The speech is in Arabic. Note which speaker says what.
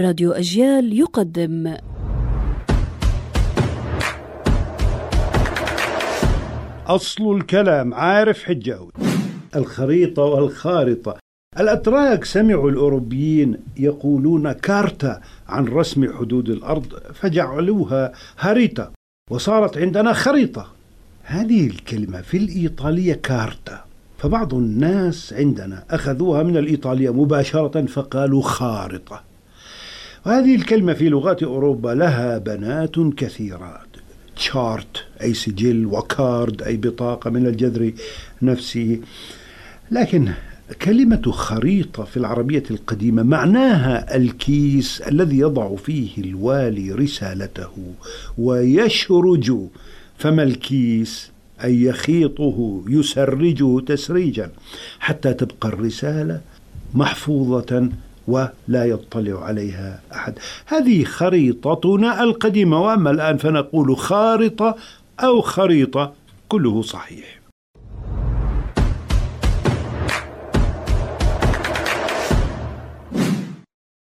Speaker 1: راديو أجيال يقدم.
Speaker 2: أصل الكلام عارف حجاوي الخريطة والخارطة. الأتراك سمعوا الأوروبيين يقولون كارتا عن رسم حدود الأرض فجعلوها هاريتا وصارت عندنا خريطة. هذه الكلمة في الإيطالية كارتا. فبعض الناس عندنا أخذوها من الإيطالية مباشرة فقالوا خارطة. وهذه الكلمة في لغات أوروبا لها بنات كثيرات. chart أي سجل و card أي بطاقة من الجذر نفسه. لكن كلمة خريطة في العربية القديمة معناها الكيس الذي يضع فيه الوالي رسالته ويشرج فم الكيس. أي يخيطه يشرجه تشريجا حتى تبقى الرسالة محفوظة ولا يطلع عليها أحد. هذه خريطتنا القديمة وأما الآن فنقول خارطة أو خريطة كله صحيح.